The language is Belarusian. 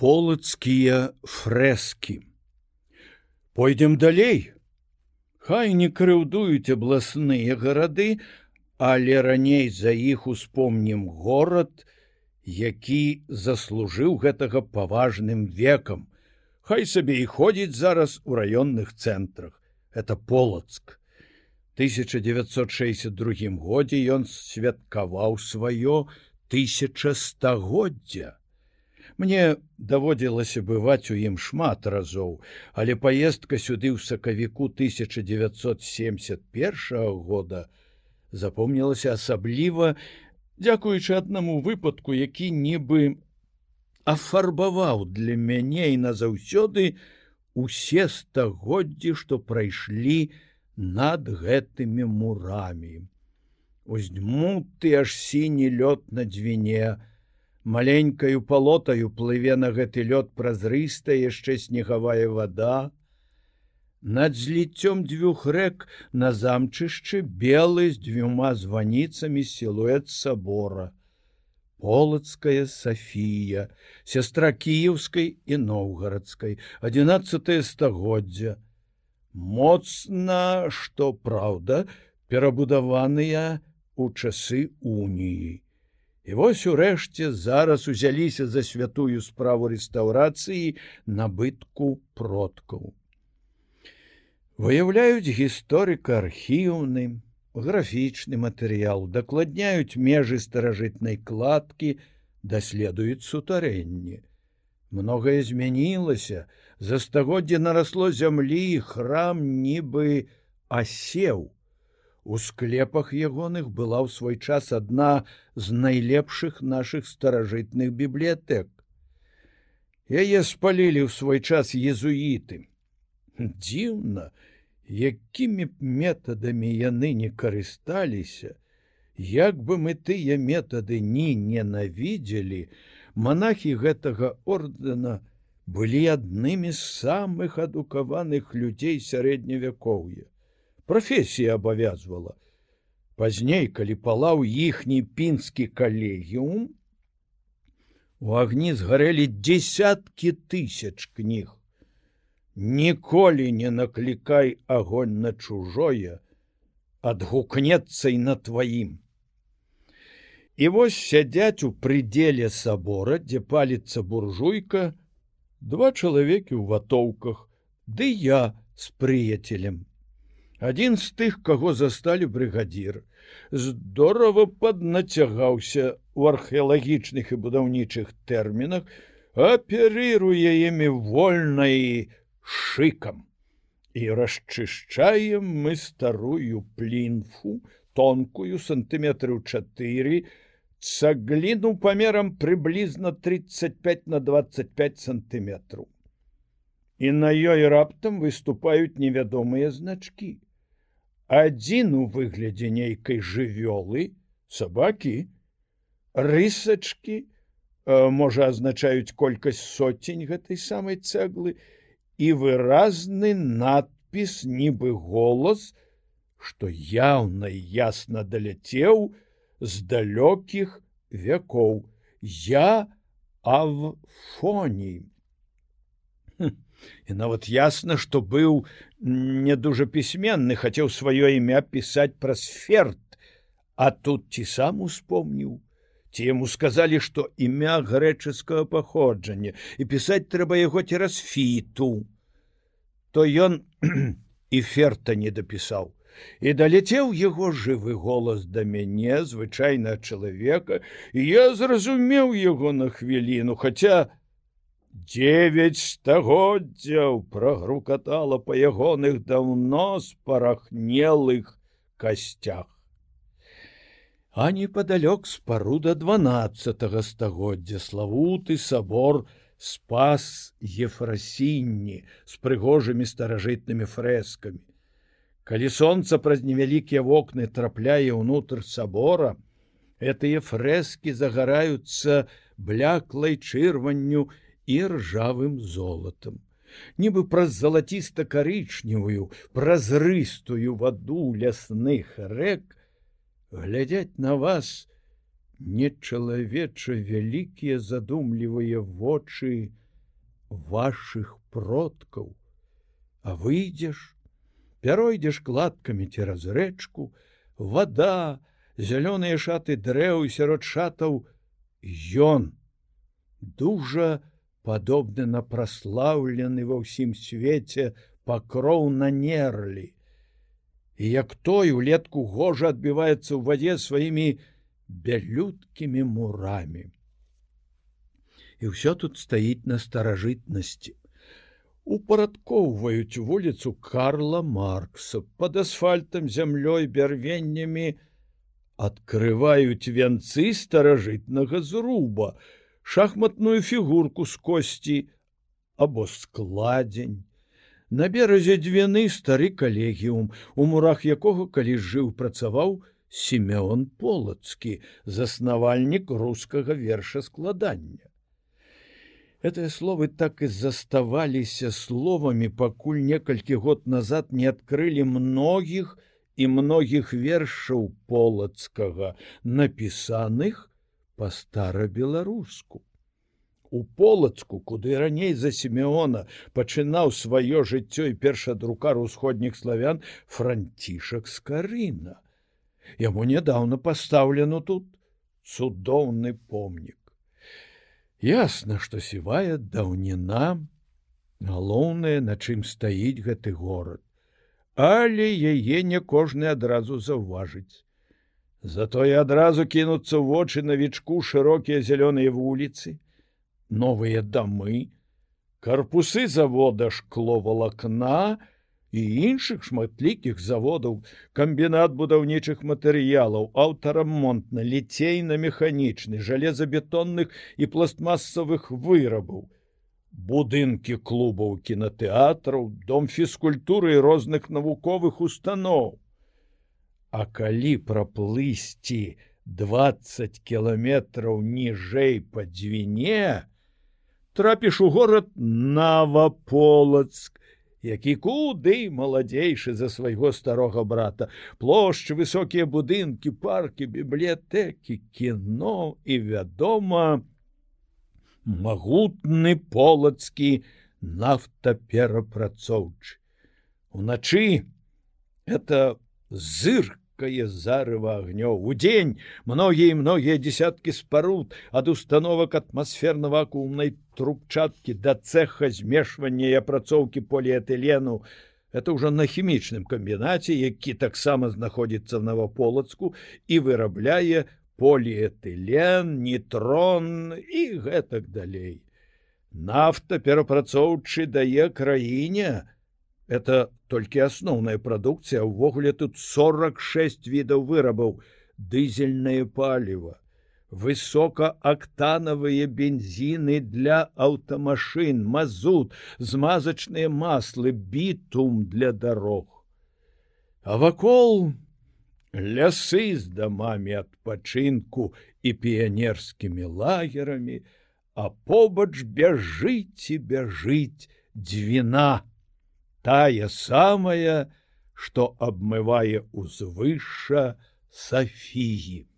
полацкія фрэскі. Пойдзем далей. Хай не крыўдуюць абласныя гарады, але раней за іх успомнім горад, які заслужыў гэтага паважным векам. Хай сабе і ходзіць зараз у раённых цэнтрах. Это полацк. 1962 годзе ён святкаваў сваё тысячастагоддзя. Мне даводзілася бываць у ім шмат разоў, але паездка сюды ў сакавіку 1971 года запомнілася асабліва, дзякуючы аднаму выпадку, які нібы афарбаваў для мяне і назаўсёды усе стагоддзі, што прайшлі над гэтымі мурамі. Уздьму ты аж сіні лёд на дзвіне, маленькаю палотаю плыве на гэты лёд празрыстая яшчэ снегавая вода. Над зліццём дзвюх рэк на замчышчы белы з дзвюма званіцамі сілуэт сабора. Полацкая Сафія, сястра кіеўскай і новгарадскай, 11 стагоддзя. Моцна, што праўда, перабудаваныя у часы уніі. І вось урэшце зараз узяліся за святую справу рэстаўрацыі набытку продкаў. Выяўляюць гісторыка архіўны, графічны матэрыял, дакладняюць межы старажытнай кладкі, даследуюць сутарэнні. Многае змянілася, за стагоддзе нарасло зямлі, храм нібы асеў. У склепах ягоных была ў свой час адна з найлепшых нашых старажытных бібліятэк. Яе спалілі ў свой час езуіты. Дзіўна, якімі метадамі яны не карысталіся, Як бы мы тыя метады ні ненавідзелі, монахі гэтага ордэна былі аднымі з самых адукаваных людзей сярэднявякоўя прафесія абавязвала. Пазней, калі палаў іхні пінскі калегіум, у агні згарэлі десяткі тысяч кніг. Ніколі не наклікай агонь на чужое, адгукнецца і на тваім. І вось сядзяць у прыдзеле сабора, дзе паліцца буржуйка, два чалавекі ў ватоўках, ды я з прыяцелем адзін з тых каго засталі брыгадзір здорово паднацягаўся у археалагічных і будаўнічых тэрмінах аперыруе імі вольнай шыкам і расчышчаем мы старую плінфу тонкую сантыметраў 4 цагліну памерам прыблізна 35 на 25 сантыметраў. І на ёй раптам выступаюць невядомыя значки адзін у выглядзе нейкай жывёлы сабакі. Рысачки э, можа азначаюць колькасць соцень гэтай самай цэглы. І выразны надпіс нібы голас што яўна ясна даляцеў з далёкіх вякоў. Я а в фоні і нават ясна што быў не дужа пісьменны хацеў сваё імя пісаць праз ферт а тут ці сам успомніў ці яму сказалі што імя грэчаскага паходжання і пісаць трэба яго цераз фіту то ён і ферта не дапісаў і даляцеў яго жывы голас да мяне звычайна чалавека і я зразумеў яго на хвіліну хаця девять стагоддзяў прогрукатала па ягоных даўно спарахнелых касцях а непадалёк спаруда дванадцатого стагоддзя славуты сабор спас ефрасінні з прыгожымі старажытнымі фрэскамі калі сонца праз невялікія вокны трапляе ўнутр сабора гэтыя фрэскі загараюцца бляклай чырванню і ржавым золатам. Нібы праз залаціста-карычневую, празрыстую ваду лясных рэк глядяць на вас нечалавеча вялікія задумлівыя вочы ваших продкаў а выйдзеш пяройдзеш кладкамі цераз рэчку вода зялёныя шаты дрэў сярод шатаў ён дужа падобны на праслаўлены ва ўсім свеце пакроў на нерлі і як той улетку гожа адбіваецца ў вадзе сваімі бялюткімі мурамі і ўсё тут стаіць на старажытнасці упарадкоўваюць вуліцу Карла Маркса под асфальтам зямлёй бярвеннямі открываюць вянцы старажытнага зруба, шахматную фігурку з косці або складзень. На беразе двіны стары калегіум, у мурах якога калі жыў працаваў Семён полацкі, заснавальнік рускага верша складання. Этыя словы так і заставаліся словамі, пакуль некалькі год назад не адкрылі многіх і многіх вершаў полацкага, напісаных па стара-беларуску. У полацку, куды раней за семёна пачынаў сваё жыццё і першадрукар усходніх славян францішак скарына. Яму нядаўна пастаўлену тут цудоўны помнік. Ясна, што сівая даўніна, галоўнае, на чым стаіць гэты горад, але яе не кожны адразу заўважыць. Затое адразу кінуцца ў вочы навічку шырокія зялёныя вуліцы, новыя дамы, карпусы завода шкло валакна, і іншых шматлікіх заводаў камбінат будаўнічых матэрыялаў аўтарамонтна ліцейна-механічны жалезабетонных і пластмасавых вырабаў будынкі клубаў кінотэатраў дом фізкультуры розных навуковых устаноў А калі праплысці 20 кіламетраў ніжэй па дзвіне трапіш у горад наваполацк які куды маладзейшы за свайго старога брата. Плошчы высокія будынкі паркі бібліятэкі кіно і вядома магутны полацкі нафтаперапрацоўчы. Уначы это зырк яркае зарыва агнёў удзень многія многія десяткі спаруд ад установак атмасферна вакуумнай трубчаткі да цеха змешвання і апрацоўкі поліэтылену это ўжо на хімічным камбінаце які таксама знаходзіцца в наваполацку і вырабляе поліэтылен нейтрон і гэтак далей. Нафта перапрацоўчы дае краіне это толькі асноўная прадукцыя ўвогуле тут 46 відаў вырабаў дызельнае паліва высокаактанавыя бензіны для аўтамашын мазут змазачныя маслы бітум для дарог а вакол лясы з дамамі адпачынку і піянерскімі лагерамі а побач бяжыць і бяжыць дзвіна тая самая, што абмывае ўзвышша Сафіі.